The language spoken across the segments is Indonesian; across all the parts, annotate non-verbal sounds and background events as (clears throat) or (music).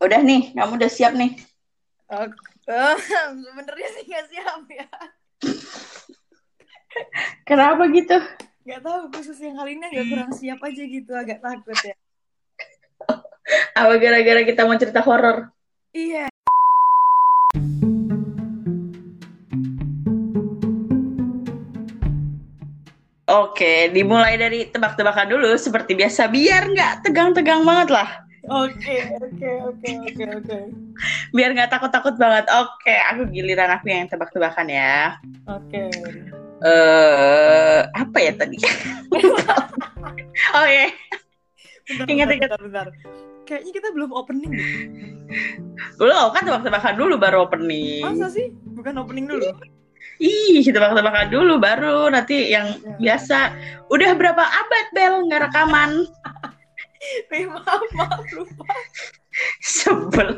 Udah nih, kamu udah siap nih. Oh, oh, (laughs) sebenarnya sih nggak siap ya. Kenapa gitu? Gak tahu khusus yang kali ini agak kurang siap aja gitu, agak takut ya. Apa gara-gara kita mau cerita horor? Iya. Oke, dimulai dari tebak-tebakan dulu seperti biasa biar nggak tegang-tegang banget lah. Oke, oke, oke, oke, oke. Biar nggak takut-takut banget. Oke, aku giliran aku yang tebak-tebakan ya. Oke. Eh, apa ya tadi? (laughs) oh ya, Bentar, Ingat, bentar, ingat. bentar, bentar. Kayaknya kita belum opening deh. belum kan tebak-tebakan dulu baru opening. Masa sih? Bukan opening dulu? Ih, tebak-tebakan dulu baru nanti yang Ya. biasa. Udah berapa abad Bel nggak rekaman? (laughs) Eh, maaf, maaf, lupa. Sebel.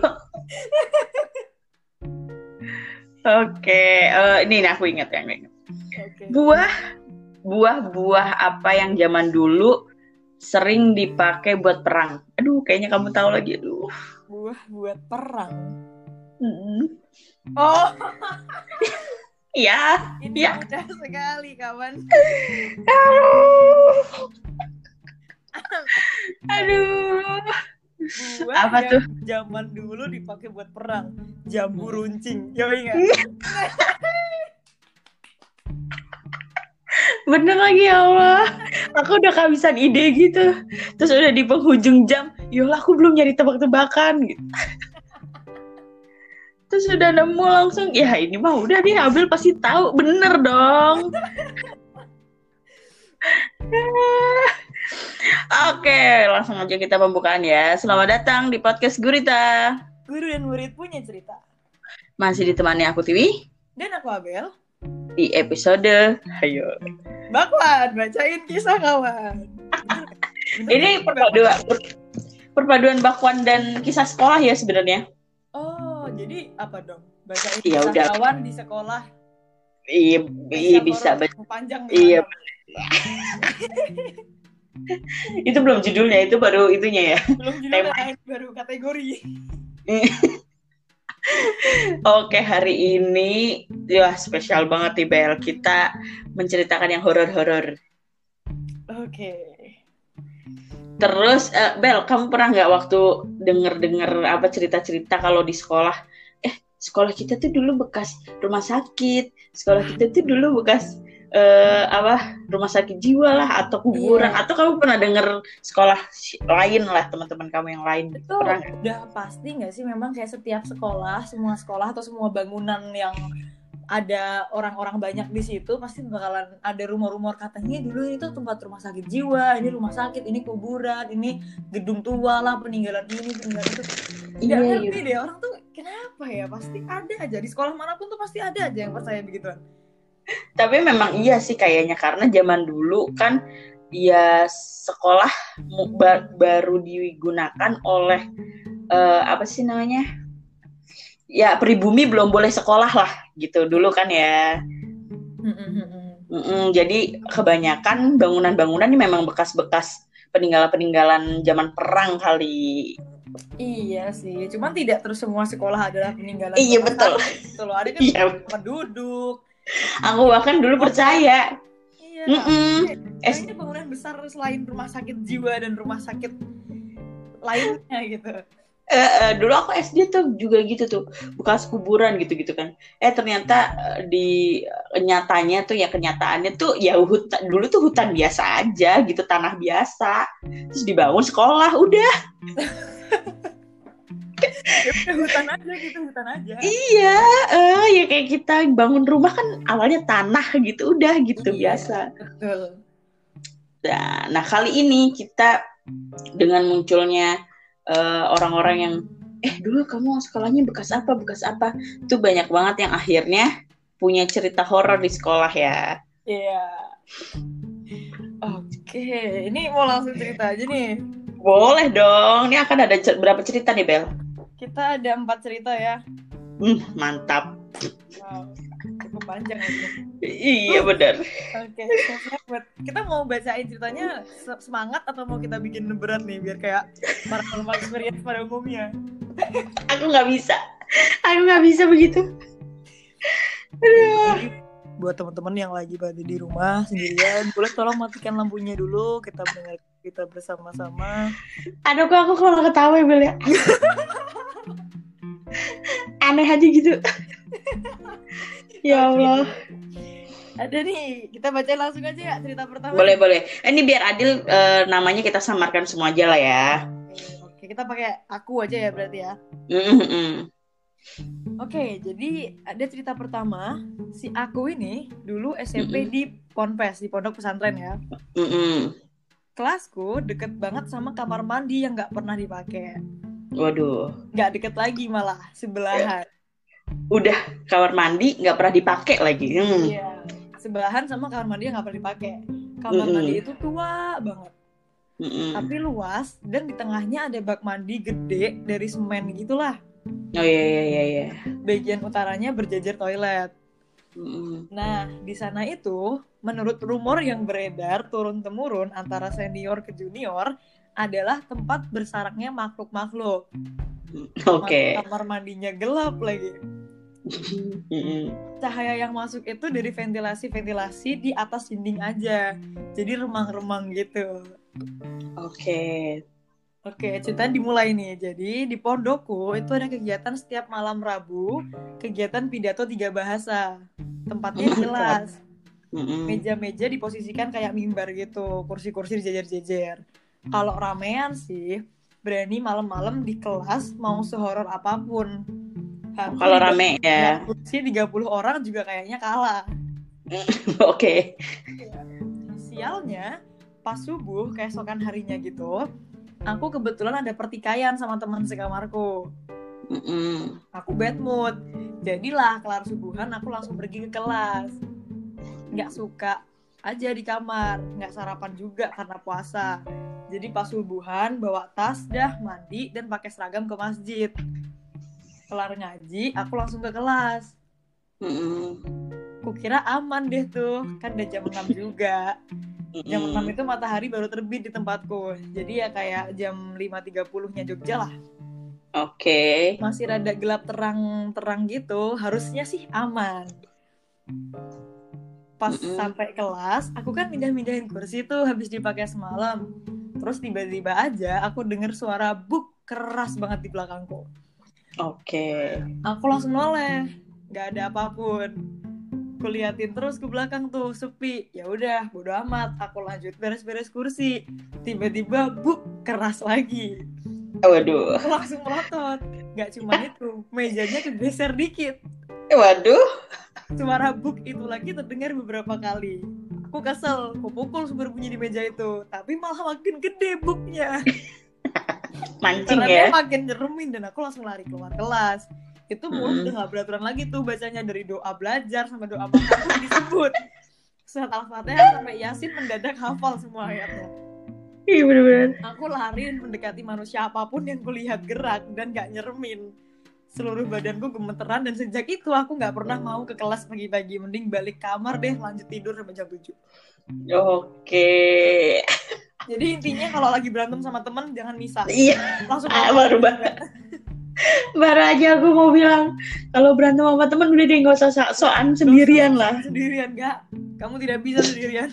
Oke, eh, ini nih aku ingat yang ini. Oke. Buah, buah-buah apa yang zaman dulu sering dipakai buat perang? Aduh, kayaknya kamu tahu lagi. Aduh. Buah buat perang. Mm. Oh, (laughs) Iya. ini Ya. mudah sekali, kawan. Aduh. Buah Apa yang tuh? Zaman dulu dipakai buat perang. Jambu runcing. Ya enggak? (laughs) Bener lagi ya Allah. Aku udah kehabisan ide gitu. Terus udah di penghujung jam, yolah aku belum nyari tebak-tebakan gitu. (laughs) Terus udah nemu langsung, ya ini mah udah deh Abel pasti tahu, bener dong. (laughs) Oke, langsung aja kita pembukaan ya. Selamat datang di podcast Gurita. Guru dan murid punya cerita. Masih ditemani aku Tiwi Dan aku Abel. di episode Ayo. Bakwan, bacain kisah kawan. (laughs) Ini perpaduan perpaduan bakwan dan kisah sekolah ya sebenarnya. Oh, jadi apa dong? Bacain Ya kisah udah. kawan di sekolah. Iya, iya bisa. bet- Panjang Iya. (laughs) (laughs) Itu belum judulnya, itu baru itunya ya. Belum judul Tema. baru kategori. (laughs) Oke, hari ini ya spesial banget nih Bel. Kita menceritakan yang horor-horor. Oke. Terus eh, Bel, kamu pernah nggak waktu denger-denger apa cerita-cerita kalau di sekolah? Eh, sekolah kita tuh dulu bekas rumah sakit. Sekolah kita tuh dulu bekas eh, apa rumah sakit jiwa lah atau kuburan Iya. atau kamu pernah denger sekolah lain lah teman-teman kamu yang lain Itu pernah udah pasti nggak sih memang kayak setiap sekolah, semua sekolah atau semua bangunan yang ada orang-orang banyak di situ pasti bakalan ada rumor-rumor katanya dulu ini tuh tempat rumah sakit jiwa, ini rumah sakit, ini kuburan, ini gedung tua lah peninggalan ini peninggalan itu. Iya, iya. ngerti deh orang tuh kenapa ya pasti ada aja di sekolah mana pun tuh pasti ada aja yang percaya begituan. Tapi memang iya sih kayaknya karena zaman dulu kan ya sekolah baru digunakan oleh eh, apa sih namanya? Ya pribumi belum boleh sekolah lah gitu dulu kan ya. Mm-mm, jadi kebanyakan bangunan-bangunan ini memang bekas-bekas peninggalan-peninggalan zaman perang kali. Iya sih, cuman tidak terus semua sekolah adalah peninggalan. Iya, betul. Gitu loh. Ada kan Iya. penduduk. Aku bahkan dulu percaya. Iya. Mm-mm. Es- Kayaknya bangunan besar selain rumah sakit jiwa dan rumah sakit lainnya gitu. Eh, eh, dulu aku SD tuh juga gitu tuh bekas kuburan gitu-gitu kan eh ternyata eh, di eh, nyatanya tuh ya kenyataannya tuh ya hutan dulu tuh hutan biasa aja gitu tanah biasa terus dibangun sekolah udah (laughs) Ya hutan aja gitu, hutan aja. iya eh, ya kayak kita bangun rumah kan awalnya tanah gitu udah gitu Iya. biasa Betul. nah, nah kali ini kita dengan munculnya eh, orang-orang yang eh dulu kamu sekolahnya bekas apa bekas apa tuh banyak banget yang akhirnya punya cerita horor di sekolah ya Iya. Oke, ini mau langsung cerita aja nih. boleh dong ini akan ada cer- berapa cerita nih Bel Kita ada empat cerita ya. hmm, mantap Wow, cukup panjang ini. iya benar Oke, buat kita mau bacain ceritanya se- semangat atau mau kita bikin berat nih biar kayak paranormal experience pada umumnya. aku nggak bisa. Aku nggak bisa begitu. Aduh. Buat teman-teman yang lagi pada di rumah sendirian, boleh tolong matikan lampunya dulu. Kita mendengar kita bersama-sama. Aduh kok aku kalau ketawa ya Bel ya. Aneh aja gitu. ya Allah. Ada nih, kita baca langsung aja ya cerita pertama. Boleh boleh. Ini biar adil eh, namanya kita samarkan semua aja lah ya. Oke, kita pakai aku aja ya berarti ya. Mm-mm. Oke, jadi ada cerita pertama. Si aku ini dulu SMP Mm-mm. di Ponpes, di pondok pesantren ya. Mm-mm. Kelasku deket banget sama kamar mandi yang nggak pernah dipakai. Waduh. Nggak deket lagi malah, sebelahan. Udah kamar mandi nggak pernah dipakai lagi. Hmm. Iya, sebelahan sama kamar mandi yang nggak pernah dipakai. Kamar Mm-mm. mandi itu tua banget, Mm-mm. tapi luas dan di tengahnya ada bak mandi gede dari semen gitulah. Oh iya iya iya. iya. Bagian utaranya berjejer toilet. Nah, di sana itu, menurut rumor yang beredar turun-temurun antara senior ke junior, adalah tempat bersaraknya makhluk-makhluk. Oke. Kamar mandinya gelap lagi. Cahaya yang masuk itu dari ventilasi-ventilasi di atas dinding aja. Jadi remang-remang gitu. Oke. Oke, cerita dimulai nih. Jadi di pondokku itu ada kegiatan setiap malam Rabu, kegiatan pidato tiga bahasa. Tempatnya Mantap. jelas. Mm-mm. meja-meja diposisikan kayak mimbar gitu, kursi-kursi dijejer-jejer. Kalau ramean sih, berani malam-malam di kelas mau sehoror apa pun. Hampir Kalau rame ya. kursi 30 orang juga kayaknya kalah. (laughs) Oke. Sialnya, pas subuh keesokan harinya gitu, aku kebetulan ada pertikaian sama teman sekamarku. Mm-mm. Aku bad mood. Jadilah kelar subuhan aku langsung pergi ke kelas. Nggak suka aja di kamar, nggak sarapan juga karena puasa. Jadi pas subuhan bawa tas dah mandi dan pakai seragam ke masjid. Kelar ngaji, aku langsung ke kelas. Mm-mm. Kukira aman deh tuh, kan udah jam 6 juga. Jam 6 Mm-mm. itu matahari baru terbit di tempatku. Jadi ya kayak jam 5.30-nya Jogja lah. Oke. masih rada gelap terang-terang gitu, harusnya sih aman. Pas Mm-mm. sampai kelas, aku kan mindah-mindahin kursi tuh habis dipakai semalam. Terus tiba-tiba aja aku denger suara buk keras banget di belakangku. Oke. Aku langsung noleh, nggak ada apa pun. Kuliatin terus ke belakang tuh sepi. Ya udah, bodo amat. Aku lanjut beres-beres kursi. Tiba-tiba buk keras lagi. Waduh. Aku langsung melotot. Gak cuma itu, mejanya kegeser dikit. Waduh. Suara buk itu lagi terdengar beberapa kali. Aku kesel, aku pukul sumber bunyi di meja itu. Tapi malah makin gede buknya. (laughs) Mancing Karena ya. dia makin nyeremin dan aku langsung lari keluar kelas. Itu mulut Mm. udah gak beraturan lagi tuh bacanya dari doa belajar sampai doa makan (laughs) disebut. Surat Al-Fatihah sampai Yasin mendadak hafal semua ayatnya. Iya bener-bener. Aku lari mendekati manusia apa pun yang kulihat gerak dan gak nyeremin. Seluruh badanku gemeteran dan sejak itu aku gak pernah mau ke kelas pagi-pagi. Mending balik kamar deh lanjut tidur sampai jam 7. Oke. Jadi intinya kalau lagi berantem sama temen jangan misah. Iya. Langsung Ah, baru banget. (laughs) Baru aja aku mau bilang kalau berantem sama temen udah deh nggak usah sok-sokan sendirian lah. Sendirian gak? Kamu tidak bisa sendirian. (laughs)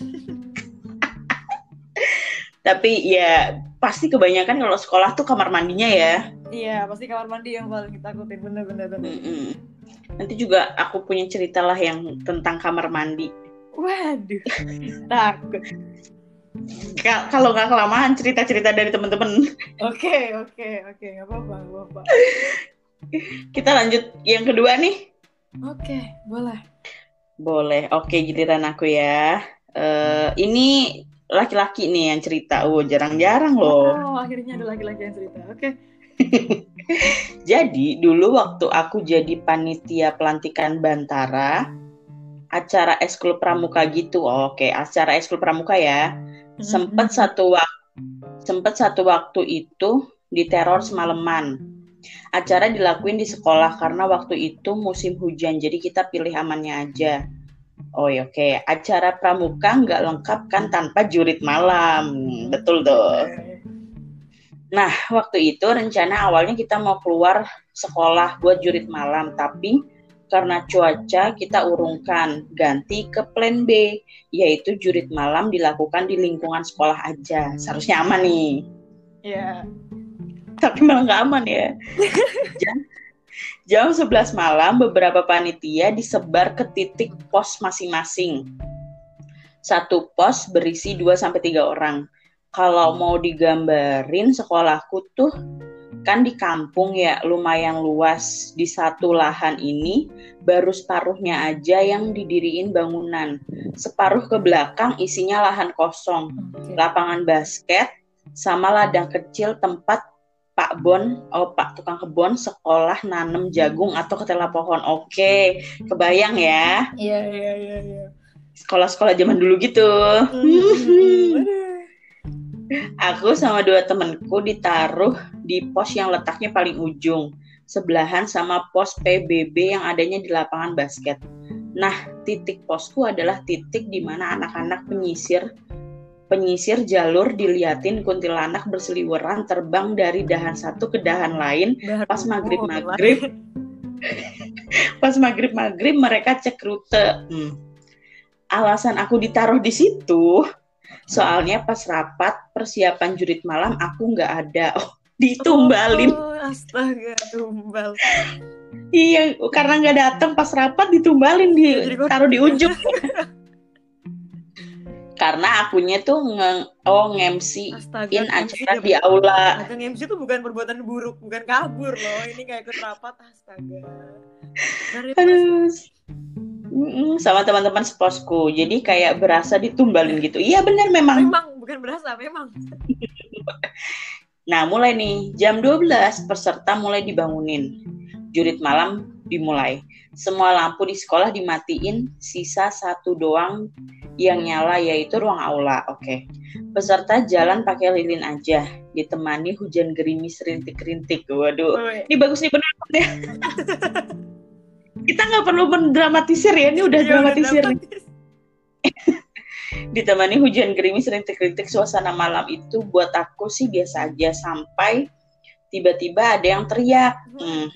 Tapi ya pasti kebanyakan kalau sekolah tuh kamar mandinya ya. Iya, pasti kamar mandi yang paling ditakutin bener-bener. bener. Mm-mm. Nanti juga aku punya cerita lah yang tentang kamar mandi. Waduh, takut. Ka- Kalau nggak kelamaan cerita-cerita dari temen-temen. (laughs) Oke, oke, oke, nggak apa-apa, nggak apa-apa. Kita lanjut yang kedua nih. Oke, boleh. Boleh. Oke, giliran aku ya. Eh ini laki-laki nih yang cerita. Oh, jarang-jarang loh. Oh, akhirnya ada laki-laki yang cerita. Oke. (laughs) Jadi dulu waktu aku jadi panitia pelantikan Bantara, acara eskul pramuka gitu. Oh, Oke, acara eskul pramuka ya. Sempet satu waktu sempet satu waktu itu diteror semalaman. Acara dilakuin di sekolah karena waktu itu musim hujan, jadi kita pilih amannya aja. Oh ya oke, acara pramuka nggak lengkap kan tanpa jurit malam, betul tuh. Nah, waktu itu rencana awalnya kita mau keluar sekolah buat jurit malam, tapi karena cuaca kita urungkan ganti ke plan B, yaitu jurit malam dilakukan di lingkungan sekolah aja. Seharusnya aman nih. Iya. Tapi malah nggak aman ya. jam, jam 11 malam beberapa panitia disebar ke titik pos masing-masing. Satu pos berisi 2 sampai 3 orang kalau mau digambarin sekolahku tuh kan di kampung ya lumayan luas di satu lahan ini baru separuhnya aja yang didiriin bangunan separuh ke belakang isinya lahan kosong okay. lapangan basket sama ladang kecil tempat Pak Bon oh Pak tukang kebon sekolah nanem jagung atau ketela pohon oke okay. kebayang ya iya iya iya, iya. sekolah-sekolah zaman dulu gitu mm-hmm. Aku sama dua temenku ditaruh di pos yang letaknya paling ujung, sebelahan sama pos PBB yang adanya di lapangan basket. Nah, titik posku adalah titik di mana anak-anak penyisir penyisir jalur diliatin kuntilanak berseliweran terbang dari dahan satu ke dahan lain pas maghrib maghrib (laughs) pas maghrib maghrib mereka cek rute hmm. alasan aku ditaruh di situ Soalnya pas rapat persiapan jurit malam aku nggak ada. (laughs) Oh, ditumbalin. Oh, astaga, tumbal. iya, karena nggak datang pas rapat ditumbalin di taruh di ujung. karena akunya tuh nge oh ngemsi in acara di aula. Ngemsi tuh bukan perbuatan buruk, bukan kabur loh. Ini kayak ikut rapat, astaga. Dari Sama teman-teman seposku. Jadi kayak berasa ditumbalin gitu. Iya benar memang. Memang bukan berasa, memang. nah, mulai nih jam 12 peserta mulai dibangunin. Jurit malam dimulai. Semua lampu di sekolah dimatiin, sisa satu doang yang nyala yaitu ruang aula. Oke. Peserta jalan pakai lilin aja, ditemani hujan gerimis rintik-rintik. Waduh. Ini bagus nih benar ya. (laughs) kita nggak perlu mendramatisir ya ini udah iya, dramatisir nih. (laughs) ditemani hujan gerimis rintik-rintik suasana malam itu buat aku sih biasa aja. Sampai tiba-tiba ada yang teriak. Hmm.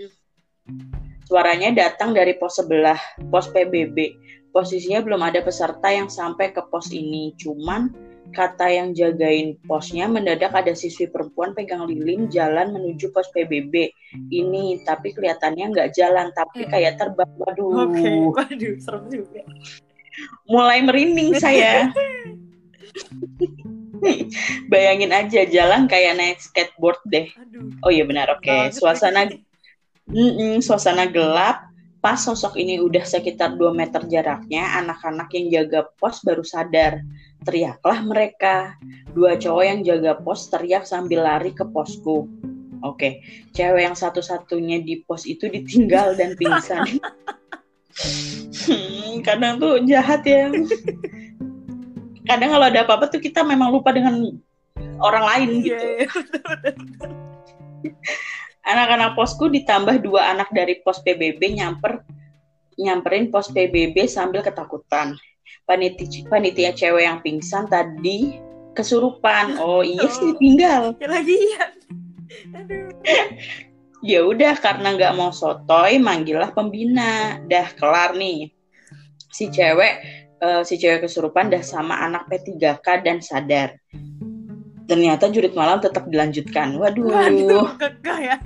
suaranya datang dari pos sebelah pos PBB posisinya belum ada peserta yang sampai ke pos ini. Cuman kata yang jagain posnya mendadak ada siswi perempuan pegang lilin jalan menuju pos PBB ini tapi kelihatannya nggak jalan tapi hmm. kayak terbang waduh okay. waduh serem juga mulai merinding saya (laughs) bayangin aja jalan kayak naik skateboard deh Aduh. oh iya benar oke okay. suasana mm -mm, suasana gelap pas sosok ini udah sekitar 2 meter jaraknya anak-anak yang jaga pos baru sadar Teriaklah mereka. Dua cowok yang jaga pos teriak sambil lari ke posku. Oke, cewek yang satu-satunya di pos itu ditinggal dan pingsan. hmm, kadang tuh jahat ya. Kadang kalau ada apa-apa tuh kita memang lupa dengan orang lain iya, gitu. Iya, Anak-anak posku ditambah dua anak dari pos PBB nyamper nyamperin pos PBB sambil ketakutan panitia panitia cewek yang pingsan tadi kesurupan. (laughs) Oh iya sih tinggal. (laughs) Ya lagi ya. ya udah karena nggak mau sotoy manggillah pembina. Dah kelar nih. Si cewek uh, si cewek kesurupan dah sama anak P3K dan sadar. Ternyata jurit malam tetap dilanjutkan. Waduh. Waduh, ya.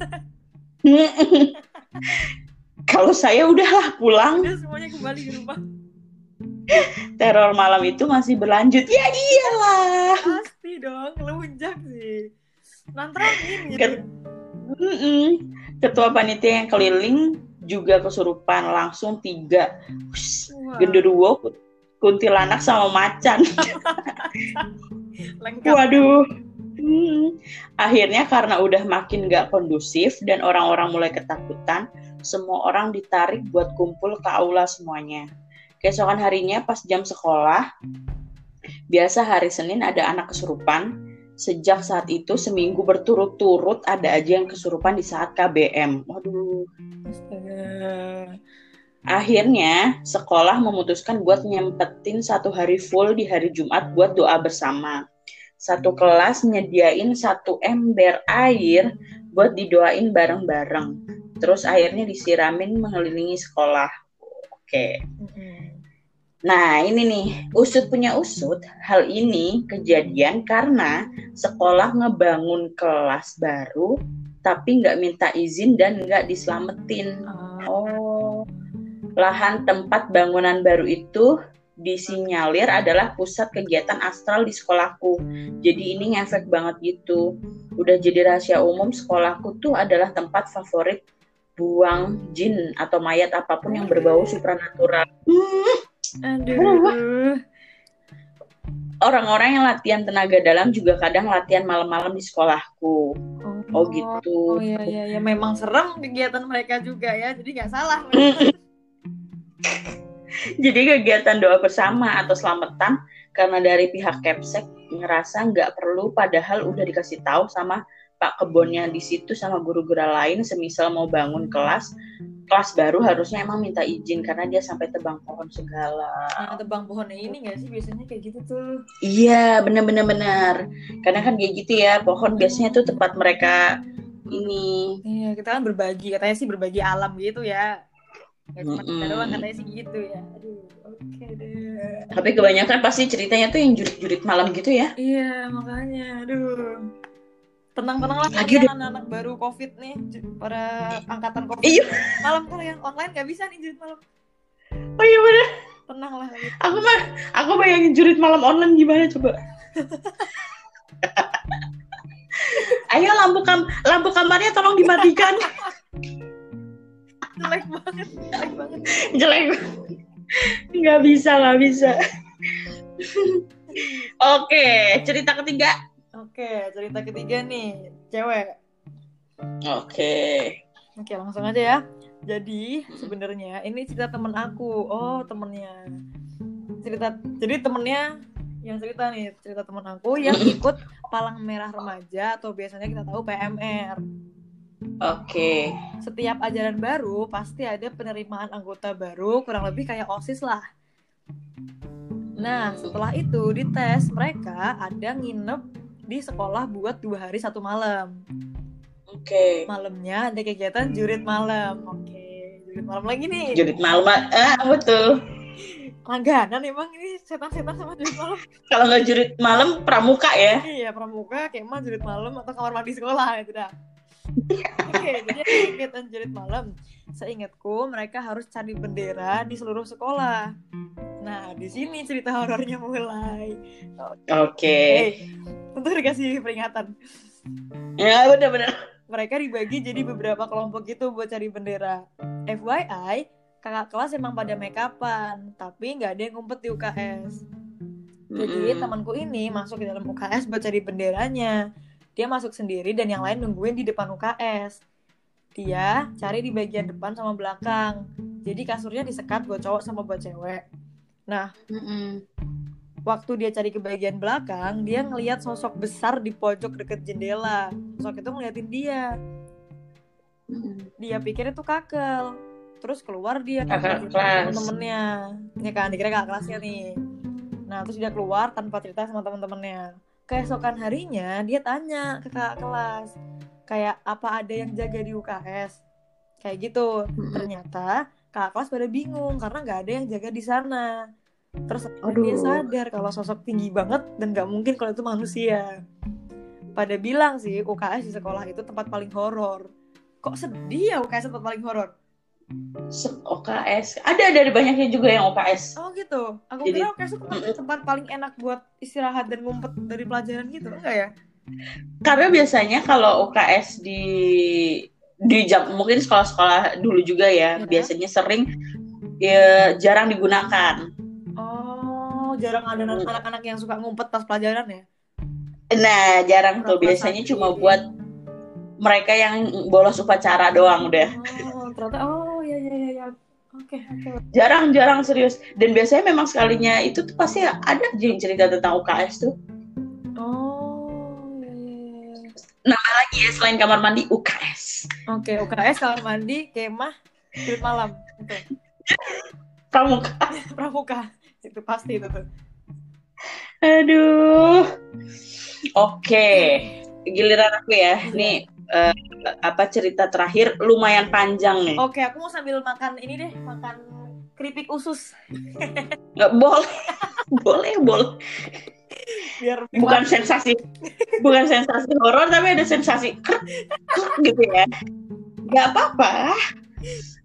(laughs) Kalau saya udahlah pulang. Udah semuanya kembali di rumah teror malam itu masih berlanjut. Ya iyalah. Pasti dong ngelunjak sih. Nantangin gitu. Ketua panitia yang keliling juga kesurupan langsung tiga. Wow. genderuwo kuntilanak sama macan. Lengkap. waduh. Hmm. akhirnya karena udah makin gak kondusif dan orang-orang mulai ketakutan semua orang ditarik buat kumpul ke aula semuanya Keesokan harinya pas jam sekolah, biasa hari Senin ada anak kesurupan. Sejak saat itu seminggu berturut-turut ada aja yang kesurupan di saat KBM. Waduh. Akhirnya sekolah memutuskan buat nyempetin satu hari full di hari Jumat buat doa bersama. satu kelas nyediain satu ember air buat didoain bareng-bareng. Terus airnya disiramin mengelilingi sekolah. Oke. Nah, ini nih, usut punya usut. Hal ini kejadian karena sekolah ngebangun kelas baru, tapi nggak minta izin dan nggak diselamatin. Oh, lahan tempat bangunan baru itu disinyalir adalah pusat kegiatan astral di sekolahku. Jadi ini ngefek banget gitu. Udah jadi rahasia umum sekolahku tuh adalah tempat favorit buang jin atau mayat apa pun yang berbau supranatural. Aduh. Orang-orang yang latihan tenaga dalam juga kadang latihan malam-malam di sekolahku. Oh, Oh, gitu. Oh iya iya ya memang serem kegiatan mereka juga ya. Jadi nggak salah. (laughs) Jadi kegiatan doa bersama atau selamatan karena dari pihak Kepsek ngerasa nggak perlu padahal udah dikasih tahu sama Pak Kebonnya di situ sama guru-guru lain semisal mau bangun kelas kelas baru harusnya emang minta izin karena dia sampai tebang pohon segala. Nah, tebang pohonnya ini nggak sih biasanya kayak gitu tuh. Iya, bener-bener bener. Karena kan kayak gitu ya, pohon biasanya tuh tempat mereka ini. Iya kita kan berbagi katanya sih berbagi alam gitu ya. Gak cuma kita Mm-mm. doang katanya sih gitu ya. Aduh oke deh. Tapi kebanyakan pasti ceritanya tuh yang jurit-jurit malam gitu ya. Iya makanya aduh. Tenang-tenang lah Lagi anak-anak baru covid nih para angkatan covid Iya. malam kalian online gak bisa nih jurit malam Oh iya bener. tenang lah Aku mah, aku bayangin jurit malam online gimana coba. (laughs) Ayo lampu kam lampu kamarnya tolong dimatikan. jelek banget jelek banget Jelek. Nggak bisa, nggak bisa. (laughs) Oke, cerita ketiga. Oke cerita ketiga nih cewek Oke. Oke langsung aja ya. Jadi sebenarnya ini cerita temen aku. Oh temennya. Cerita. Jadi temennya yang cerita nih cerita temen aku yang (clears throat) ikut palang merah remaja atau biasanya kita tahu PMR. Oke. Setiap ajaran baru pasti ada penerimaan anggota baru kurang lebih kayak osis lah. Nah setelah itu di tes mereka ada nginep di sekolah buat dua hari satu malam. Oke. Malamnya ada kegiatan jurit malam. Oke, jurit malam lagi nih. Jurit malam. Ah, betul. Langganan emang ini setan-setan sama jurit malam. (laughs) Kalau nggak jurit malam pramuka ya. iya, pramuka, kemah jurit malam atau kamar mandi sekolah itu dah. Oke, jadi ada kegiatan jurit malam. Seingatku mereka harus cari bendera di seluruh sekolah. Nah, di sini cerita horornya mulai. Oke. Eh, tentu dikasih peringatan. Ya benar-benar. mereka dibagi jadi beberapa kelompok gitu buat cari bendera. FYI, kakak kelas emang pada make upan, tapi nggak ada yang ngumpet di UKS. Jadi temanku ini masuk ke dalam UKS buat cari benderanya. Dia masuk sendiri dan yang lain nungguin di depan UKS. Dia cari di bagian depan sama belakang. Jadi kasurnya disekat buat cowok sama buat cewek. Nah, Mm-mm. waktu dia cari ke bagian belakang, dia ngelihat sosok besar di pojok deket jendela. Sosok itu ngeliatin dia. Mm-mm. dia pikir itu kakel terus keluar dia Kakak kelas. temen-temennya ya kan dikira kakak kelasnya nih nah terus dia keluar tanpa cerita sama temen-temennya keesokan harinya dia tanya ke kakak kelas kayak apa ada yang jaga di UKS kayak gitu. Mm-mm. ternyata kakak kelas pada bingung karena nggak ada yang jaga di sana. Terus Aduh. dia sadar kalau sosok tinggi banget dan nggak mungkin kalau itu manusia. Pada bilang sih UKS di sekolah itu tempat paling horor. Kok sedih ya UKS tempat paling horor OKS. Ada dari banyaknya juga yang OKS. oh gitu aku Jadi- kira UKS itu tempat, paling enak buat istirahat dan ngumpet dari pelajaran gitu enggak ya Karena biasanya kalau UKS di di jam mungkin sekolah-sekolah dulu juga ya, Ya. biasanya sering ya, jarang digunakan. oh jarang ada anak-anak yang suka ngumpet pas pelajaran ya Nah, jarang tuh biasanya cuma buat mereka yang bolos upacara doang udah. oh ternyata oh ya ya ya ya oke oke Jarang-jarang serius. Dan biasanya memang sekalinya itu tuh pasti ada yang cerita tentang UKS tuh. oh ya ya ya Lagi ya selain kamar mandi UKS. Oke, UKS kamar mandi, kemah, trip malam. Itu. (laughs) Pramuka. (laughs) Pramuka. Itu pasti itu tuh. Aduh. Oke, giliran aku ya. Nih eh, apa cerita terakhir lumayan panjang nih. Oke, aku mau sambil makan ini deh, makan keripik usus. Nggak boleh. (laughs) boleh, boleh. Biar Bukan sensasi bukan sensasi horor tapi ada sensasi gitu ya. Nggak apa-apa.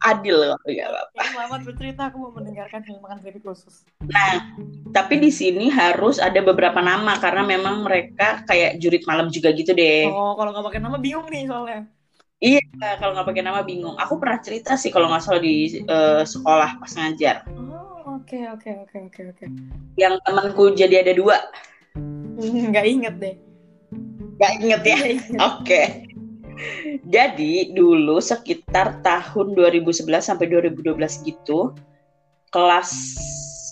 Adil kok, nggak apa-apa. Selamat bercerita, aku mau mendengarkan sambil makan keripik usus. Nah, tapi di sini harus ada beberapa nama karena memang mereka kayak jurit malam juga gitu deh. Oh, kalau nggak pakai nama bingung nih soalnya. Iya, kalau nggak pakai nama bingung. Aku pernah cerita sih kalau nggak salah di eh, sekolah pas ngajar. Oh, oke oke oke oke oke. Yang temanku jadi ada dua. (laughs) Nggak inget deh. Gak inget ya? Nggak inget. Jadi dulu sekitar tahun 2011 sampai 2012 gitu, kelas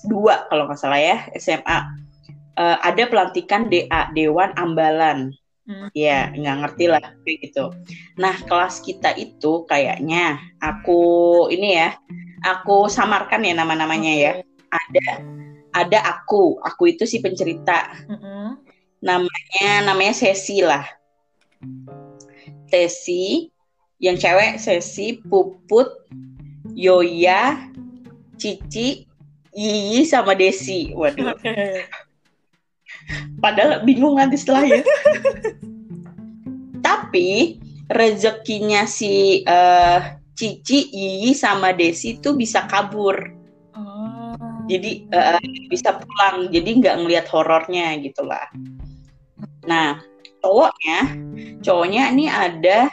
2 kalau nggak salah ya, SMA, eh, ada pelantikan DA, Dewan Ambalan. Hmm. Ya, nggak ngerti lah kayak gitu. Nah, kelas kita itu kayaknya aku ini ya, aku samarkan ya nama-namanya ya. Ada ada aku, aku itu si pencerita Mm-mm. namanya namanya Sesi lah. Tesi, yang cewek Sesi, Puput, Yoya, Cici, Yiyi sama Desi. Waduh, Oke. padahal bingung nanti setelahnya. Tapi rezekinya si eh, Cici, Yiyi sama Desi itu bisa kabur. Oh. jadi eh, bisa pulang jadi nggak ngelihat horornya gitu lah nah cowoknya cowoknya ini ada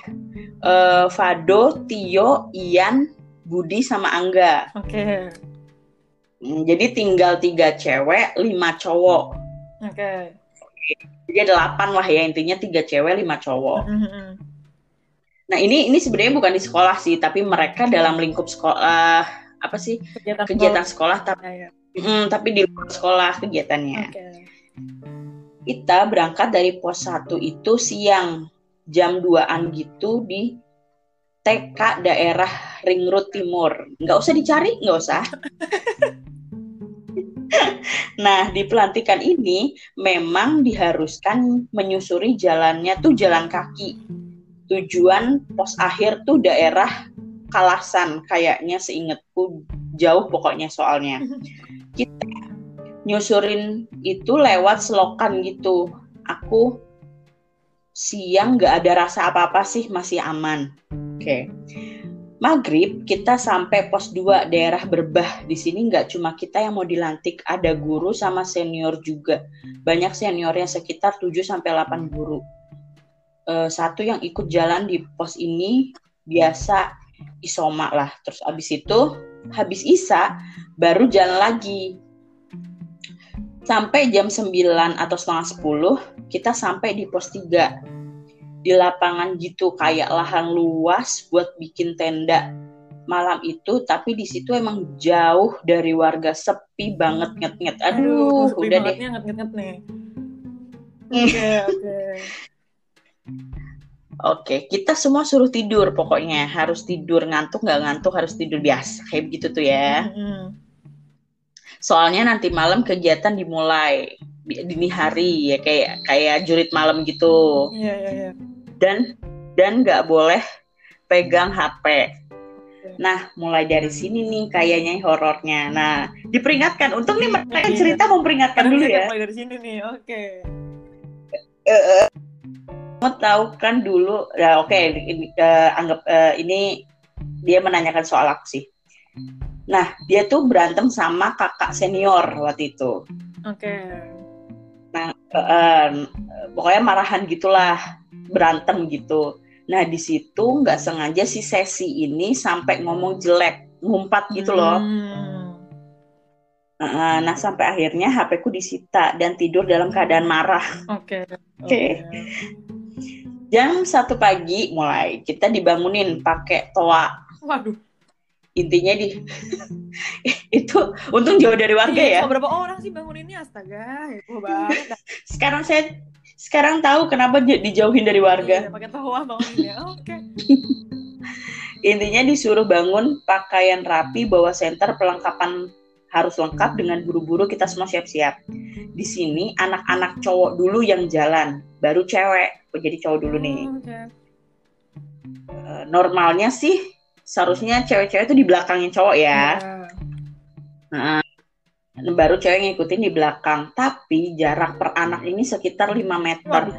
eh, Fado Tio Ian Budi sama Angga Oke. Hmm, jadi tinggal tiga cewek lima cowok Oke. jadi ada delapan lah ya intinya tiga cewek lima cowok Mm-mm. nah ini ini sebenarnya bukan di sekolah sih tapi mereka dalam lingkup sekolah apa sih Kegiatan kegiatan sekolah tapi sekolah. Ya, mm, tapi di luar sekolah kegiatannya Oke. Kita berangkat dari pos 1 itu siang jam 2an gitu di TK daerah Ring Road Timur. Nggak usah dicari, nggak usah. (laughs) nah, di pelantikan ini memang diharuskan menyusuri jalannya tuh jalan kaki. Tujuan pos akhir tuh daerah Kalasan kayaknya seingatku jauh pokoknya soalnya. Kita (laughs) nyusurin itu lewat selokan gitu. Aku siang nggak ada rasa apa-apa sih masih aman. Oke. Maghrib kita sampai pos 2 daerah Berbah. Di sini nggak cuma kita yang mau dilantik, ada guru sama senior juga. Banyak seniornya sekitar 7 sampai 8 guru. Eh, satu yang ikut jalan di pos ini biasa isoma lah. Terus abis itu habis isa baru jalan lagi sampai jam 9 atau setengah 10 kita sampai di pos 3 di lapangan gitu kayak lahan luas buat bikin tenda malam itu tapi di situ emang jauh dari warga sepi banget nget-nget aduh, sepi udah deh nih, nget-nget nih. Hmm. Oke, oke. oke kita semua suruh tidur pokoknya harus tidur ngantuk nggak ngantuk harus tidur biasa kayak begitu tuh ya Mm-mm. Soalnya nanti malam kegiatan dimulai di- dini hari ya kayak kayak jurit malam gitu Iya, iya, iya. dan dan nggak boleh pegang HP. Nah, mulai dari sini nih kayaknya horornya. Nah, diperingatkan. Untung nih mereka Iya. cerita memperingatkan dulu Kita ya. Mulai dari sini nih, oke. Kamu tahu kan dulu, ya oke, ini, eh, anggap eh, ini dia menanyakan soal aku sih. Nah, dia tuh berantem sama kakak senior waktu itu. Oke. Nah, eh, eh, pokoknya marahan gitulah, berantem gitu. Nah, di situ nggak sengaja si sesi ini sampai ngomong jelek, ngumpat gitu loh. Hmm. Nah, sampai akhirnya HP ku disita dan tidur dalam keadaan marah. Oke. Oke. Jam satu pagi mulai kita dibangunin pakai toa. Waduh. Intinya di (laughs) itu untung jauh dari warga ya. Iya, cuma berapa orang sih bangun ini astaga, heboh banget. (laughs) Sekarang saya sekarang tahu kenapa dijauhin dari warga. Iya, pakai tawa bangunin ya. Oke. (laughs) Intinya disuruh bangun pakaian rapi, bawa senter, perlengkapan harus lengkap dengan buru-buru kita semua siap-siap. Di sini anak-anak cowok dulu yang jalan, baru cewek. Oh, jadi cowok dulu nih. Oh, oke. Eh, Normalnya sih seharusnya cewek-cewek itu di belakangnya cowok ya. Iya. Nah, baru cewek ngikutin di belakang. Tapi jarak per anak ini sekitar 5 meter.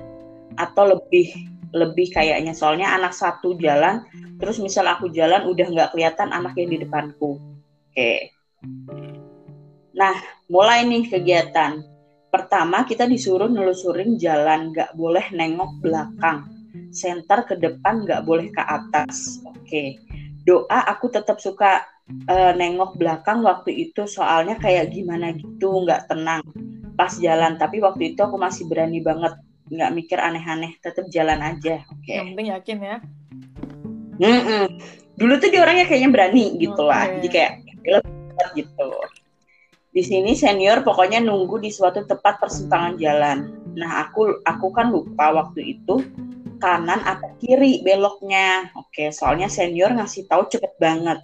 Atau lebih lebih kayaknya. Soalnya anak satu jalan terus misal aku jalan udah nggak kelihatan anak yang di depanku. Oke. Nah mulai nih kegiatan. Pertama kita disuruh nelusurin jalan. Nggak boleh nengok belakang. Center ke depan nggak boleh ke atas. Oke doa aku tetap suka eh, nengok belakang waktu itu soalnya kayak gimana gitu nggak tenang pas jalan tapi waktu itu aku masih berani banget nggak mikir aneh-aneh tetap jalan aja oke Yang penting yakin ya. Mm-mm. Dulu tuh dia orangnya kayaknya berani gitu lah. Oke. Jadi kayak gitu. Di sini senior pokoknya nunggu di suatu tempat persimpangan jalan. Nah, aku aku kan lupa waktu itu kanan atau kiri beloknya. Oke, soalnya senior ngasih tahu cepet banget.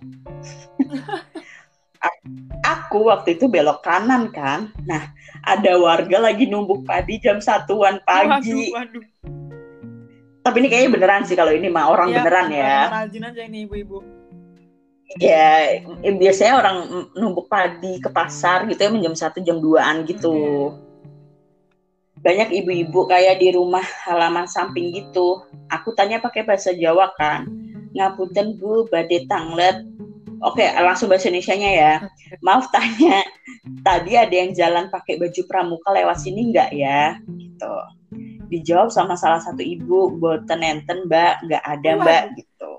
(laughs) Aku waktu itu belok kanan kan. Nah, ada warga lagi numbuk padi jam satuan pagi. Waduh, waduh. Tapi ini kayaknya beneran sih kalau ini mah orang Iya, beneran ya. Rajin aja ini ibu-ibu. Ya, biasanya orang numbuk padi ke pasar gitu ya jam satu jam 2-an gitu. Banyak ibu-ibu kayak di rumah halaman samping gitu. Aku tanya pakai bahasa Jawa kan. Ngapunten Bu, badhe tanglet. Oke, langsung bahasa Indonesianya ya. Maaf tanya, tadi ada yang jalan pakai baju pramuka lewat sini nggak ya? Gitu. Dijawab sama salah satu ibu, boten enten mbak, nggak ada mbak gitu.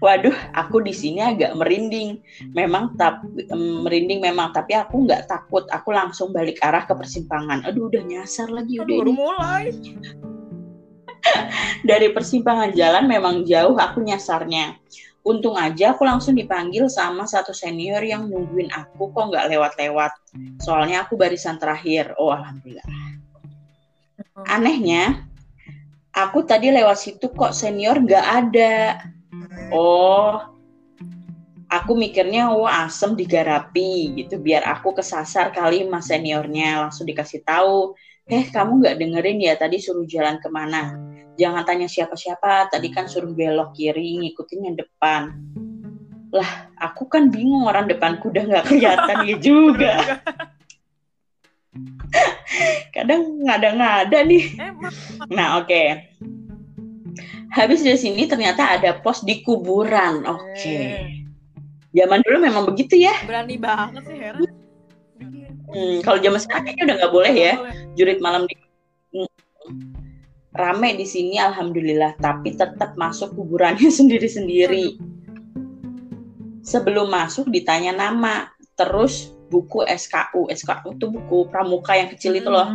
Waduh, aku di sini agak merinding. Memang tapi merinding memang, tapi aku nggak takut. Aku langsung balik arah ke persimpangan. Aduh, udah nyasar lagi udah baru mulai. (laughs) Dari persimpangan jalan memang jauh aku nyasarnya. Untung aja aku langsung dipanggil sama satu senior yang nungguin aku kok nggak lewat-lewat. Soalnya aku barisan terakhir. Oh, alhamdulillah. Anehnya, aku tadi lewat situ kok senior nggak ada. Oh, aku mikirnya wah asem digarapi gitu. Biar aku kesasar kali mas seniornya langsung dikasih tahu eh kamu nggak dengerin ya tadi suruh jalan ke mana? Jangan tanya siapa-siapa tadi kan suruh belok kiri ngikutin yang depan. Lah aku kan bingung orang depanku udah nggak kelihatan ya (laughs) juga. (laughs) Kadang ngada-ngada nih. Nah, oke. Habis dari sini ternyata ada pos di kuburan. Oke. Zaman dulu memang begitu ya. berani banget sih heran. Hmm, kalau zaman sekarang kayaknya udah nggak boleh ya jurit malam di Hmm. rame di sini alhamdulillah tapi tetap masuk kuburannya (laughs) sendiri-sendiri. Sebelum masuk ditanya nama, terus buku SKU. SKU itu buku pramuka yang kecil itu loh.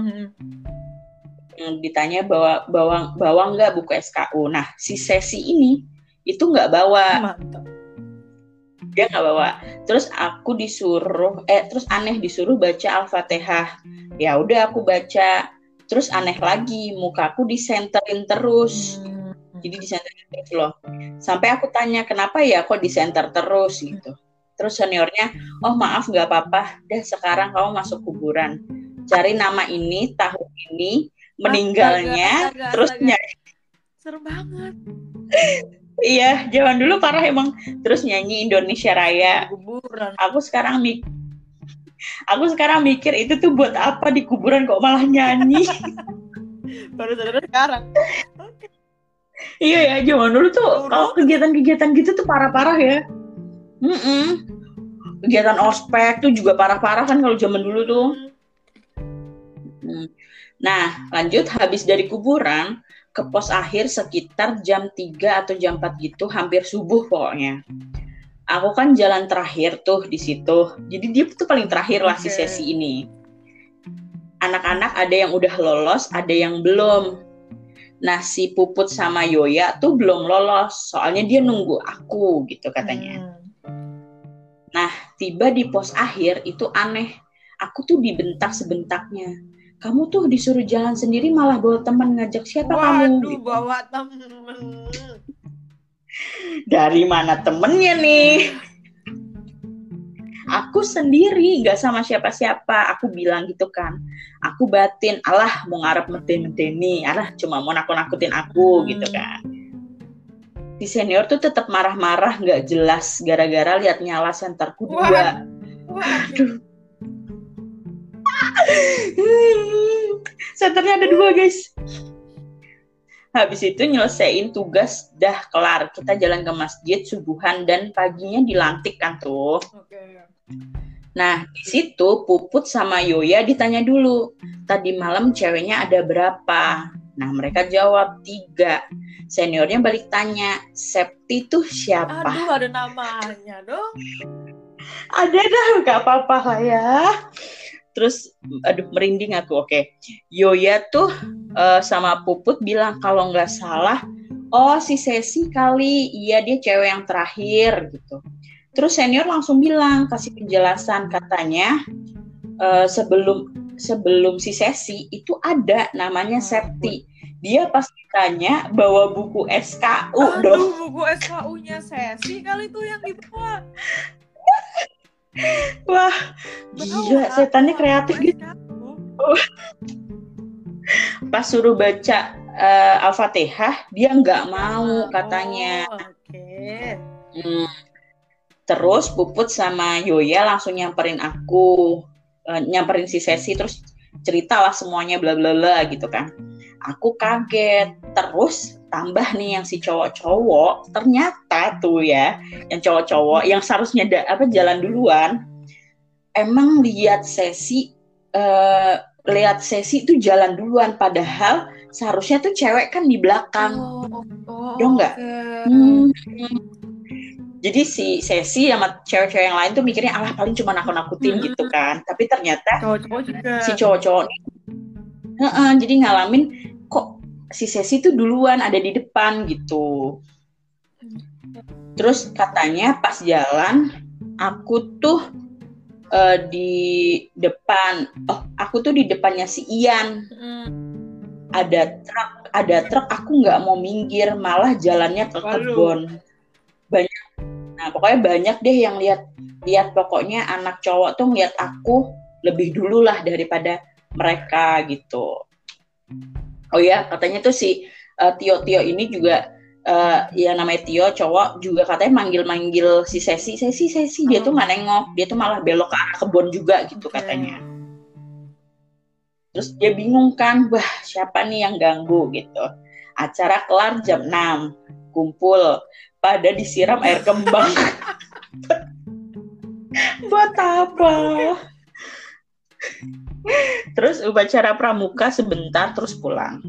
Hmm. Hmm, ditanya bawa bawa bawa nggak buku SKU. Nah, si sesi ini itu nggak bawa, Mantap. dia nggak bawa. Terus aku disuruh, eh terus aneh disuruh baca Al-Fatihah. Ya udah aku baca. Terus aneh lagi, mukaku disenterin terus. Hmm. Jadi disenterin terus loh. Sampai aku tanya kenapa ya kok disenter terus gitu. Terus seniornya, oh maaf nggak apa-apa, dah sekarang kamu masuk kuburan. Cari nama ini, tahun ini, meninggalnya, Astaga, astaga, terus astaga. nyanyi. Serem banget. Iya, zaman dulu parah emang. Terus nyanyi Indonesia Raya. Kuburan. Aku sekarang mik Aku sekarang mikir itu tuh buat apa di kuburan kok malah nyanyi. (laughs) Baru sadar sekarang. iya ya, zaman dulu tuh kalau kegiatan-kegiatan gitu tuh parah-parah ya. Mm-mm. Kegiatan ospek tuh juga parah-parah kan kalau zaman dulu tuh. Hmm. Nah, lanjut habis dari kuburan ke pos akhir sekitar jam 3 atau jam 4 gitu, hampir subuh pokoknya. Aku kan jalan terakhir tuh di situ. Jadi dia tuh paling terakhir lah si Oke. sesi ini. Anak-anak ada yang udah lolos, ada yang belum. Nah, si Puput sama Yoya tuh belum lolos, soalnya dia nunggu aku gitu katanya Hmm. tiba di pos akhir itu aneh. Aku tuh dibentak sebentaknya. Kamu tuh disuruh jalan sendiri malah bawa teman ngajak siapa kamu? Waduh, Gitu. bawa temen. Dari mana temennya nih? aku sendiri nggak sama siapa-siapa aku bilang gitu kan aku batin alah mau ngarep meten-meteni alah cuma mau nakut-nakutin aku Hmm. gitu kan si senior tuh tetap marah-marah nggak jelas gara-gara lihat nyala senterku dua Waduh. Senternya ada dua guys habis itu nyelesain tugas dah kelar kita jalan ke masjid subuhan dan paginya dilantik kan tuh Oke. Nah, di situ Puput sama Yoya ditanya dulu, tadi malam ceweknya ada berapa? Nah, mereka jawab tiga. Seniornya balik tanya, Septi tuh siapa? Aduh, ada namanya dong. Ada dah, gak apa-apa lah ya. Terus, aduh merinding aku, oke. Yoya tuh eh, sama Puput bilang kalau nggak salah, oh si Sesi kali, iya dia cewek yang terakhir gitu. Terus senior langsung bilang, kasih penjelasan katanya eh, sebelum sebelum si Sesi itu ada namanya Oh, Septi. Dia pas ditanya bawa buku SKU dong. Aduh, buku SKU-nya Sesi kali tuh yang dibawa. Wah, gila setannya kreatif gitu. (laughs) Pas suruh baca eh, Al-Fatihah, dia nggak mau katanya. Oh, Oke. Hmm. Terus Puput sama Yoya langsung nyamperin aku, eh, nyamperin si Sesi, terus ceritalah semuanya bla bla bla gitu kan. Aku kaget. Terus tambah nih yang si cowok-cowok, ternyata tuh ya, yang cowok-cowok yang seharusnya da- apa jalan duluan, emang lihat Sesi, eh, lihat Sesi itu jalan duluan, padahal seharusnya tuh cewek kan di belakang. Oh, oh, Dong nggak? oke. Hmm. Jadi si Sesi sama cewek-cewek yang lain tuh mikirnya alah paling cuma nakut-nakutin Hmm. gitu kan. Tapi ternyata Cowok-cowok juga. si cowok-cowok ini Heeh, jadi ngalamin kok si Sesi tuh duluan ada di depan gitu. Terus katanya pas jalan aku tuh eh, di depan. Oh, aku tuh di depannya si Ian. Hmm. Ada truk, ada truk aku nggak mau minggir, malah jalannya ke kebun. Banyak. Nah, pokoknya banyak deh yang lihat lihat pokoknya anak cowok tuh ngeliat aku lebih dulu lah daripada mereka gitu. Oh ya, katanya tuh si eh, Tio Tio ini juga eh ya namanya Tio cowok juga katanya manggil-manggil si Sesi, Sesi, Sesi dia tuh Oh. nggak nengok, dia tuh malah belok ke arah kebun juga gitu Oke. katanya. Terus dia bingung kan, wah siapa nih yang ganggu gitu. Acara kelar jam 6, kumpul, pada disiram air kembang. (laughs) Buat apa? (laughs) Terus upacara pramuka sebentar terus pulang.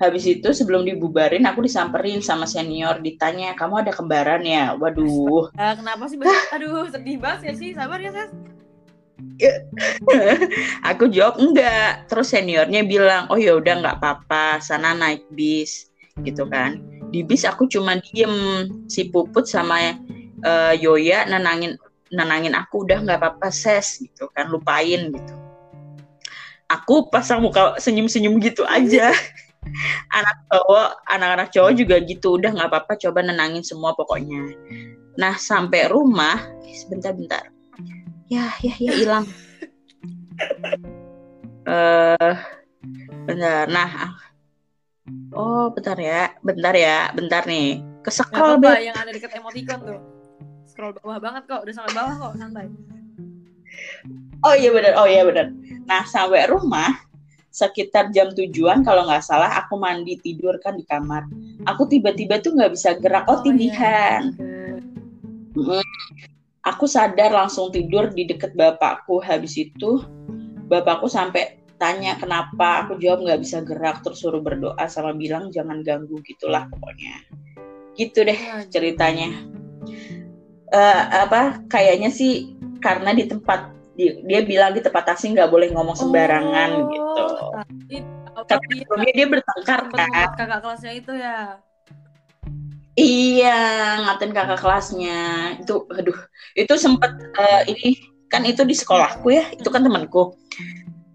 Habis itu sebelum dibubarin aku disamperin sama senior ditanya kamu ada kembaran ya? Waduh. (laughs) Eh, kenapa sih? Aduh, sedih banget ya sih. Sabar ya, Ses. (laughs) aku jawab enggak. Terus seniornya bilang oh ya udah nggak apa-apa sana naik bis gitu kan. Di bis aku cuma diem si Puput sama eh, Yoya nenangin nenangin aku udah nggak apa-apa ses gitu kan lupain gitu. Aku pasang muka senyum-senyum gitu aja. (laughs) anak cowok, anak-anak cowok juga gitu udah nggak apa-apa coba nenangin semua pokoknya. Nah sampai rumah, sebentar-bentar. Ya ya ya hilang. (laughs) Eh bentar. Nah, ah. oh bentar ya, bentar ya, bentar nih. Gak Kesekal apa-apa, Beb. yang ada deket emoticon tuh. Scroll bawah banget kok, udah sampai bawah kok, santai. Oh iya benar, oh iya benar. Nah sampai rumah sekitar jam tujuan kalau nggak salah aku mandi tidur kan di kamar. Aku tiba-tiba tuh nggak bisa gerak. Oh, iya. tindihan. Oke. Mm. Aku sadar langsung tidur di deket bapakku. Habis itu bapakku sampai tanya kenapa. Aku jawab nggak bisa gerak. Terus suruh berdoa sama bilang jangan ganggu gitulah pokoknya. Gitu deh Ya, ceritanya. Eh apa? Kayaknya sih karena di tempat di- dia bilang di tempat asing nggak boleh ngomong sembarangan Oh, gitu. Tapi, dia sebelumnya dia bertengkar kan. kakak kelasnya itu ya. Iya, ngatain kakak kelasnya. Itu aduh, itu sempet eh, ini kan itu di sekolahku ya, itu kan temanku.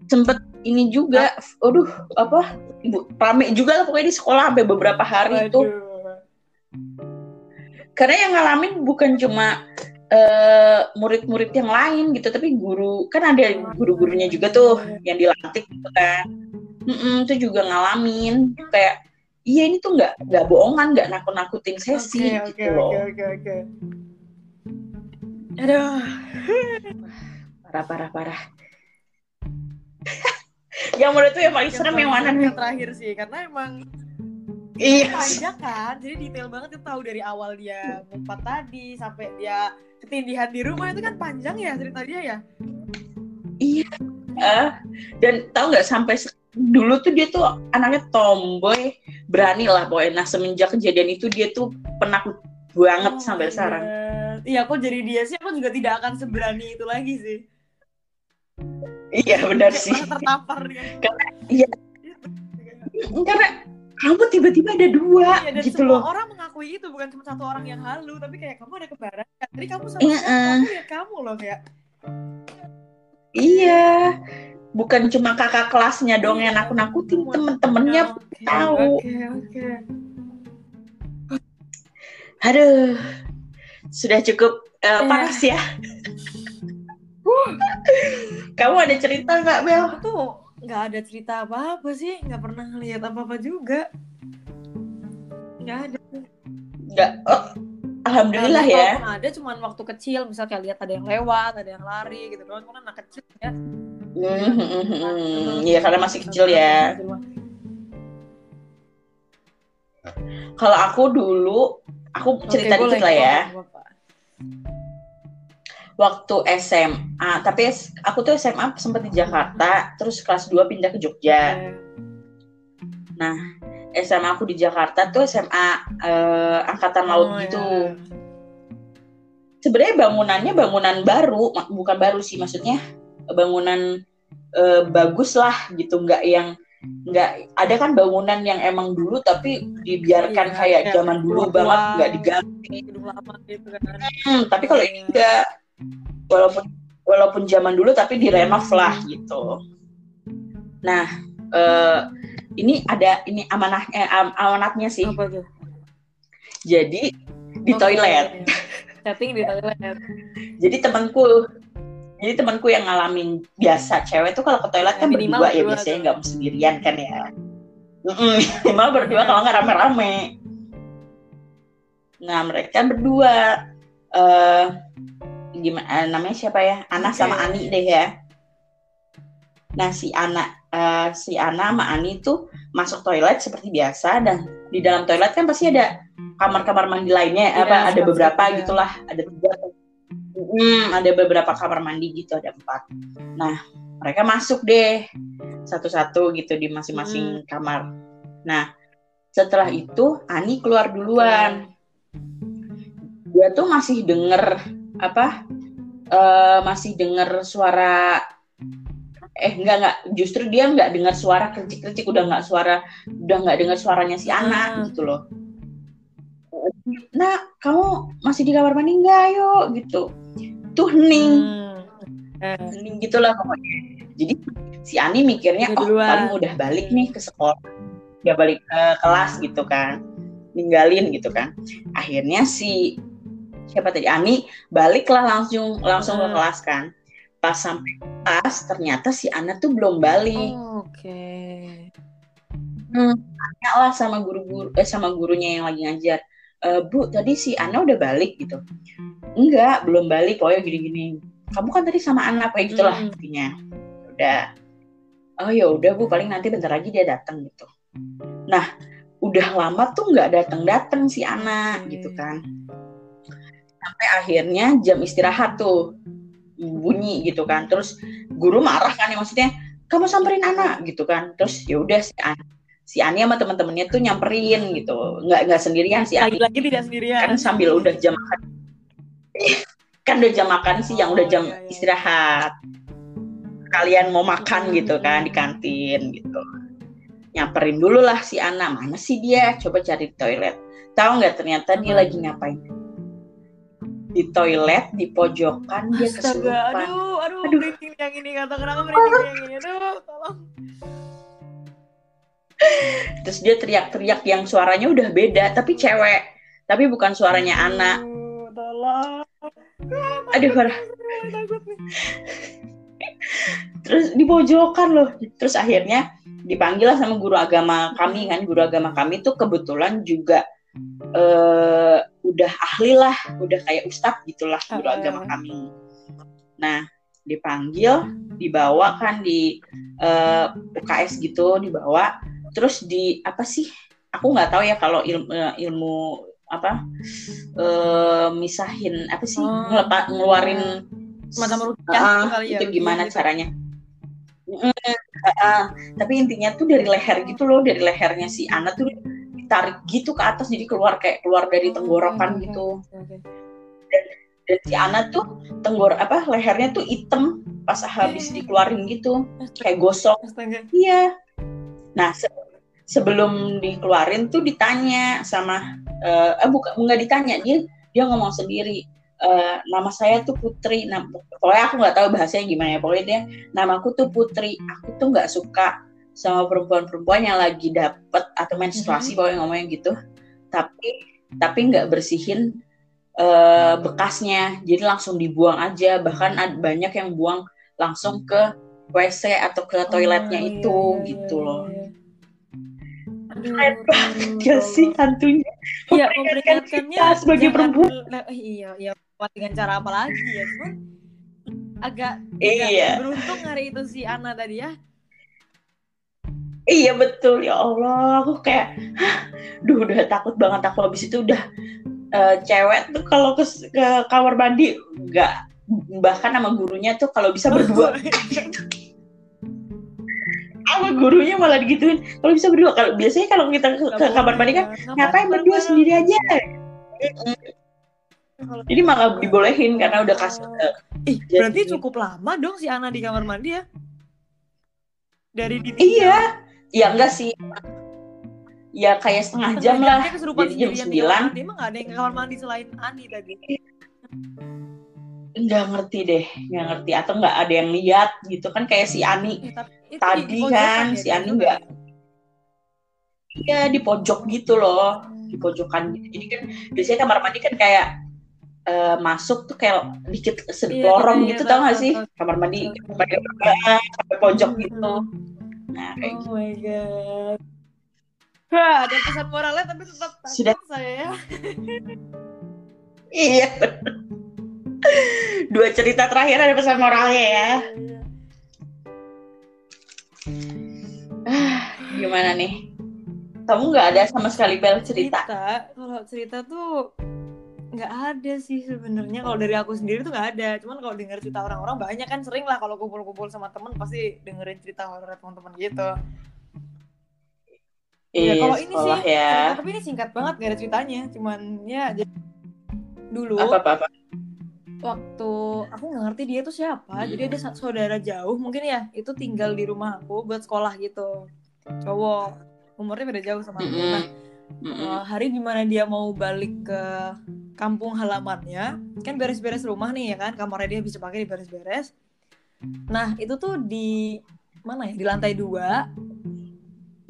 Sempet ini juga, aduh, apa? Ibu rame juga lah pokoknya di sekolah sampai beberapa hari itu. Aduh. Karena yang ngalamin bukan cuma eh, murid-murid yang lain gitu. Tapi guru kan ada guru-gurunya juga tuh yang dilantik gitu kan. Mm-mm, itu juga ngalamin. Kayak iya ini tuh nggak nggak bohongan nggak nakut-nakutin sesi oke, gitu loh. oke, oke, oke. Aduh. parah parah parah yang menurut tuh yang paling serem yang mana Yang terakhir sih, karena emang iya panjang kan, jadi detail banget itu tahu dari awal dia ngumpat tadi sampai dia ketindihan di rumah itu kan panjang ya cerita dia ya. iya Eh, dan tahu nggak sampai se- dulu tuh dia tuh anaknya tomboy berani lah pokoknya nah semenjak kejadian itu dia tuh penakut banget Oh sampai sekarang. Iya, aku jadi dia sih, aku juga tidak akan seberani itu lagi sih. iya benar Kayak sih tertampar dia. Karena- iya. karena kamu tiba-tiba ada dua Iya, dan gitu semua loh orang mengakui itu bukan cuma satu orang yang halu, tapi kayak kamu ada kembaran. Tadi kamu sama Iya, siapa? eh. Aku lihat kamu loh kayak. iya bukan cuma kakak kelasnya dong yang Iya, nakut-nakutin semua. temen-temennya Oke, tahu. Oke, oke. aduh sudah cukup eh, Iya. panas ya kamu ada cerita nggak Bel? Aku tuh nggak ada cerita apa-apa sih, nggak pernah ngeliat apa-apa juga. Nggak ada. Nggak. Oh, alhamdulillah Nah, ya. ada cuman waktu kecil, misal kayak lihat ada yang lewat, ada yang lari gitu doang. Kan anak kecil ya. Hmm, Iya karena masih kecil ya. Kalau aku dulu, aku cerita Oke, dikit boleh. lah ya. Waktu SMA, tapi aku tuh SMA sempat di Jakarta, terus kelas 2 pindah ke Jogja. Oke. SMA aku di Jakarta tuh SMA eh, angkatan laut Oh, gitu. ya. Sebenarnya bangunannya bangunan baru, bukan baru sih maksudnya bangunan eh, bagus lah gitu, nggak yang nggak ada kan bangunan yang emang dulu tapi dibiarkan Iya, kayak kayak zaman dulu banget nggak diganti. Gitu kan. Hmm, tapi kalau ini enggak walaupun walaupun zaman dulu tapi direnov lah gitu. Nah, eh, ini ada ini amanah eh, am- amanatnya sih. Apa tuh? Jadi di Oke. toilet. Setting di toilet. (laughs) Jadi temanku jadi temanku yang ngalamin biasa cewek tuh kalau ke toilet kan Minimal berdua ya berdua biasanya nggak sendirian kan ya. (laughs) Minimal berdua kalau nggak rame-rame. Nah mereka berdua eh gimana namanya siapa ya? Ana Oke. sama Ani deh ya. Nah si Ana eh, si Ana sama Ani tuh masuk toilet seperti biasa dan di dalam toilet kan pasti ada kamar-kamar mandi lainnya Iya, apa ada beberapa juga. gitulah ada tiga Hmm, ada beberapa kamar mandi gitu ada empat nah mereka masuk deh satu-satu gitu di masing-masing Hmm. kamar nah setelah itu Ani keluar duluan dia tuh masih denger apa eh, masih denger suara eh enggak enggak justru dia enggak dengar suara kercik-kercik udah enggak suara udah enggak dengar suaranya si anak gitu loh. Nah kamu masih di kamar mandi enggak ayo gitu. Tuh hening Hmm. Eh, hening gitulah pokoknya. Jadi si Ani mikirnya oh duluan." paling udah balik nih ke sekolah udah balik ke kelas gitu kan. Ninggalin gitu kan. Akhirnya si siapa tadi? Ani baliklah langsung langsung ke Hmm. kelas kan. Pas sampai kelas ternyata si Ana tuh belum balik. Oke. tanya lah sama guru-guru eh sama gurunya yang lagi ngajar. "Eh, bu tadi si Ana udah balik gitu. Enggak belum balik pokoknya gini-gini. Kamu kan tadi sama Ana kayak gitulah Hmm. intinya. Udah. Oh ya udah bu paling nanti bentar lagi dia datang gitu. Nah udah lama tuh nggak datang datang si Ana Oke. gitu kan sampai akhirnya jam istirahat tuh bunyi gitu kan. Terus guru marah kan ya maksudnya kamu samperin Ana gitu kan. Terus ya udah si Ana si Ani sama teman-temannya tuh nyamperin gitu. Nggak nggak sendirian si Ani Lagi-lagi tidak sendirian. kan sambil udah jam makan. (laughs) Kan udah jam makan siang udah Oh, jam iya, iya. istirahat. Kalian mau makan gitu kan di kantin gitu. Nyamperin dulu lah si Ana mana sih dia? Coba cari di toilet. Tahu nggak ternyata dia Hmm. lagi ngapain di toilet di pojokan dia kesurupan aduh, aduh, Aduh. merinding yang ini kata kenapa merinding yang ini, aduh, tolong. terus dia teriak-teriak yang suaranya udah beda tapi cewek tapi bukan suaranya Aduh, tolong. Allah. Aduh parah. Terus di pojokan loh. Terus akhirnya dipanggil lah sama guru agama kami kan. Guru agama kami tuh kebetulan juga eh udah ahli lah, udah kayak ustadz gitulah guru Ah. agama kami. Nah dipanggil, dibawa kan di eh, UKS gitu, dibawa. Terus di apa sih? Aku nggak tahu ya kalau ilmu, ilmu apa eh misahin apa sih Oh. ngelepa- ngeluarin Semacam Ah, gitu kali ya. itu gimana gitu. caranya Mm, ah, ah. tapi intinya tuh dari leher gitu loh dari lehernya si Ana tuh ditarik gitu ke atas jadi keluar kayak keluar dari tenggorokan Oke, gitu. oke, oke. dan si Ana tuh tenggor apa lehernya tuh hitam pas habis dikeluarin gitu kayak gosong. iya. Nah se- sebelum dikeluarin tuh ditanya sama eh eh, bukan nggak ditanya dia dia ngomong sendiri Eh, nama saya tuh Putri. Nah, pokoknya aku nggak tahu bahasanya gimana ya pokoknya dia namaku tuh Putri aku tuh nggak suka sama perempuan-perempuan yang lagi dapet atau menstruasi pokoknya ngomongnya gitu. Tapi tapi nggak bersihin eh, bekasnya. Jadi langsung dibuang aja. Bahkan ada banyak yang buang langsung ke WC atau ke toiletnya Oh, itu iya, iya, gitu iya, loh. iya. Keren aduh, ya ya sih hantunya. Iya, memperingatkannya kita sebagai perempuan. Nah, iya, iya, buat dengan cara apa lagi ya? Cuman agak Iya. agak beruntung hari itu si Ana tadi ya. Iya betul. Ya Allah aku kayak hah, duh udah takut banget aku habis itu udah eh, cewek tuh kalau ke, ke kamar mandi nggak bahkan sama gurunya tuh kalau bisa berdua. (laughs) Sama gurunya malah digituin kalau bisa berdua. Kalau biasanya kalau kita ke, ke kamar mandi kan ngapain berdua sendiri aja. Jadi malah dibolehin karena udah kasih Ih, Jadi- berarti cukup lama dong si Ana di kamar mandi ya? Dari di iya ya enggak sih. Ya kayak setengah jam lah. kesurupan jadi jam sendirian di kamar 9 mandi. Emang gak ada yang kamar mandi selain Ani tadi? nggak ngerti deh nggak ngerti. Atau nggak ada yang lihat gitu. Kan kayak si Ani Eh, tapi itu Tadi di pojokan kan, ya, si Ani nggak- ya? Iya di pojok gitu loh. Di pojokan. Gitu jadi kan biasanya kamar mandi kan kayak eh, masuk tuh kayak dikit sedikit Iya, lorong iya, gitu iya, tau gak sih? kamar mandi sampai pojok gitu nah kayak Oh gitu my god. Wah, ada pesan moralnya tapi tetap Sudah. saya ya. (laughs) iya dua cerita terakhir ada pesan moralnya ya Ah, gimana nih kamu nggak ada sama sekali bel cerita cerita kalau cerita tuh nggak ada sih sebenarnya. Kalau dari aku sendiri tuh nggak ada. Cuman kalau dengar cerita orang-orang banyak kan sering lah kalau kumpul-kumpul sama temen pasti dengerin cerita horor teman-teman gitu. Ya iya kalau ini sih ya. cerita, tapi ini singkat banget gak ada ceritanya. Cuman ya dulu apa apa? apa waktu aku nggak ngerti dia tuh siapa jadi ada sa- saudara jauh mungkin ya itu tinggal di rumah aku buat sekolah gitu. Cowok umurnya beda jauh sama aku. Mm-mm. nah Mm-mm. Uh, hari di mana dia mau balik ke kampung halamannya kan beres-beres rumah nih ya kan? Kamarnya dia bisa pakai di beres-beres nah itu tuh di mana ya? Di lantai dua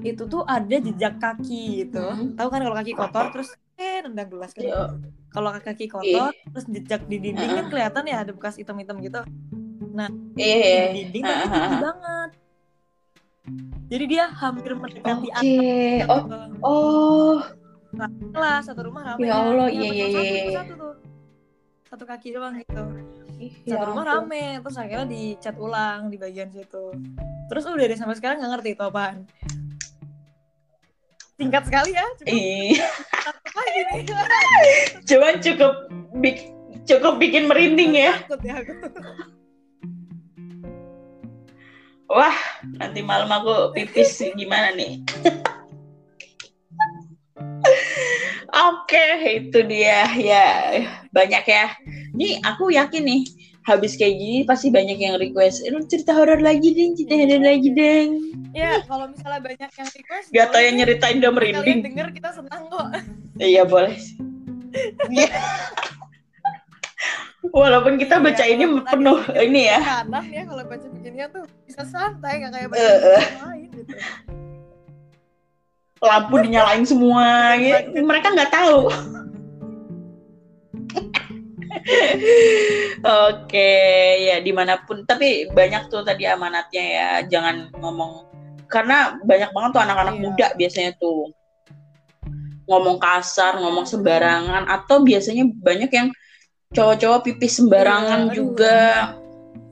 itu tuh ada jejak kaki gitu. Hmm. tahu kan kalau kaki kotor terus eh nendang gelas kan? Iya. kalau kaki kotor terus jejak di dinding kan kelihatan ya ada bekas hitam-hitam gitu. Iya di dinding tapi tinggi banget jadi dia hampir mendekati Oke, atap oh. oh. Kelas satu rumah rame Ya. Allah, Iya, iya, iya, satu, iya, satu tuh. Satu kaki doang gitu. Ya satu rumah ampun. rame terus akhirnya dicat ulang di bagian situ. Terus udah deh sampai sekarang nggak ngerti itu apaan. Singkat sekali ya cuma Iya, cuman cukup bik- cukup bikin merinding ya. ya aku Wah, nanti malam aku pipis gimana nih? (laughs) Oke, itu dia ya banyak ya. Nih aku yakin nih habis kayak gini pasti banyak yang request. "Eh, cerita horor lagi deh, cerita horor lagi deh. ya kalau misalnya banyak yang request Gak tau yang nyeritain udah kalian merinding. denger kita senang kok Iya boleh. Iya. (laughs) Walaupun kita Iya, bacainnya walaupun penuh agak sedikit ini ya. kanan ya kalau baca beginian tuh bisa santai nggak kayak baca lain gitu lampu dinyalain semua gitu. mereka nggak tahu Oke, ya di mana pun. Tapi banyak tuh tadi amanatnya ya, jangan ngomong karena banyak banget tuh anak-anak Iya. muda biasanya tuh ngomong kasar, ngomong sembarangan, atau biasanya banyak yang cowok-cowok pipis sembarangan Iya, aduh.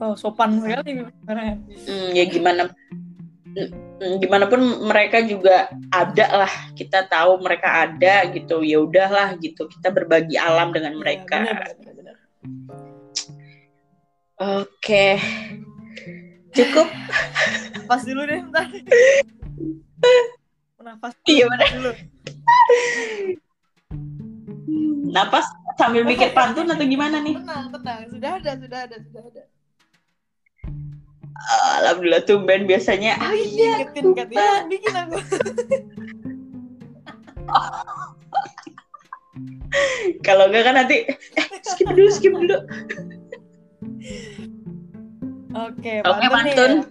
Juga. Oh, sopan sekali sebenarnya. Hmm, ya gimana? hmm, Gimana pun mereka juga ada lah. Kita tahu mereka ada gitu. Ya udahlah gitu. Kita berbagi alam dengan mereka. Iya, bener. Oke. Cukup. Pas dulu deh, bentar. Nafas Iya, bener. dulu. Napas sambil mikir pantun atau gimana nih? Tenang, tenang. Sudah ada, sudah ada, sudah ada. Alhamdulillah tumben biasanya. Oh iya, Ingetin kan lupa. ya, bikin aku. (laughs) Kalau enggak kan nanti eh, skip dulu, skip dulu. Oke, pantun. ya.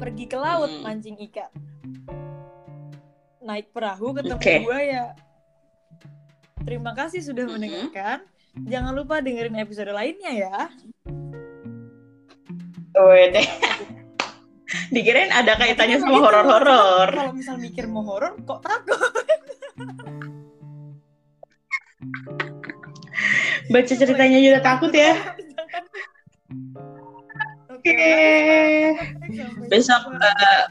Pergi ke laut Hmm. mancing ikan. Naik perahu ketemu Oke. buaya. Terima kasih sudah Mhm. mendengarkan. Jangan lupa dengerin episode lainnya ya. Wede. (laughs) Dikirain ada kaitannya sama gitu, horor-horor. Kalau misal mikir mau horor, kok takut? (laughs) Baca ceritanya juga takut ya. Oke. Sampai Besok Mbak.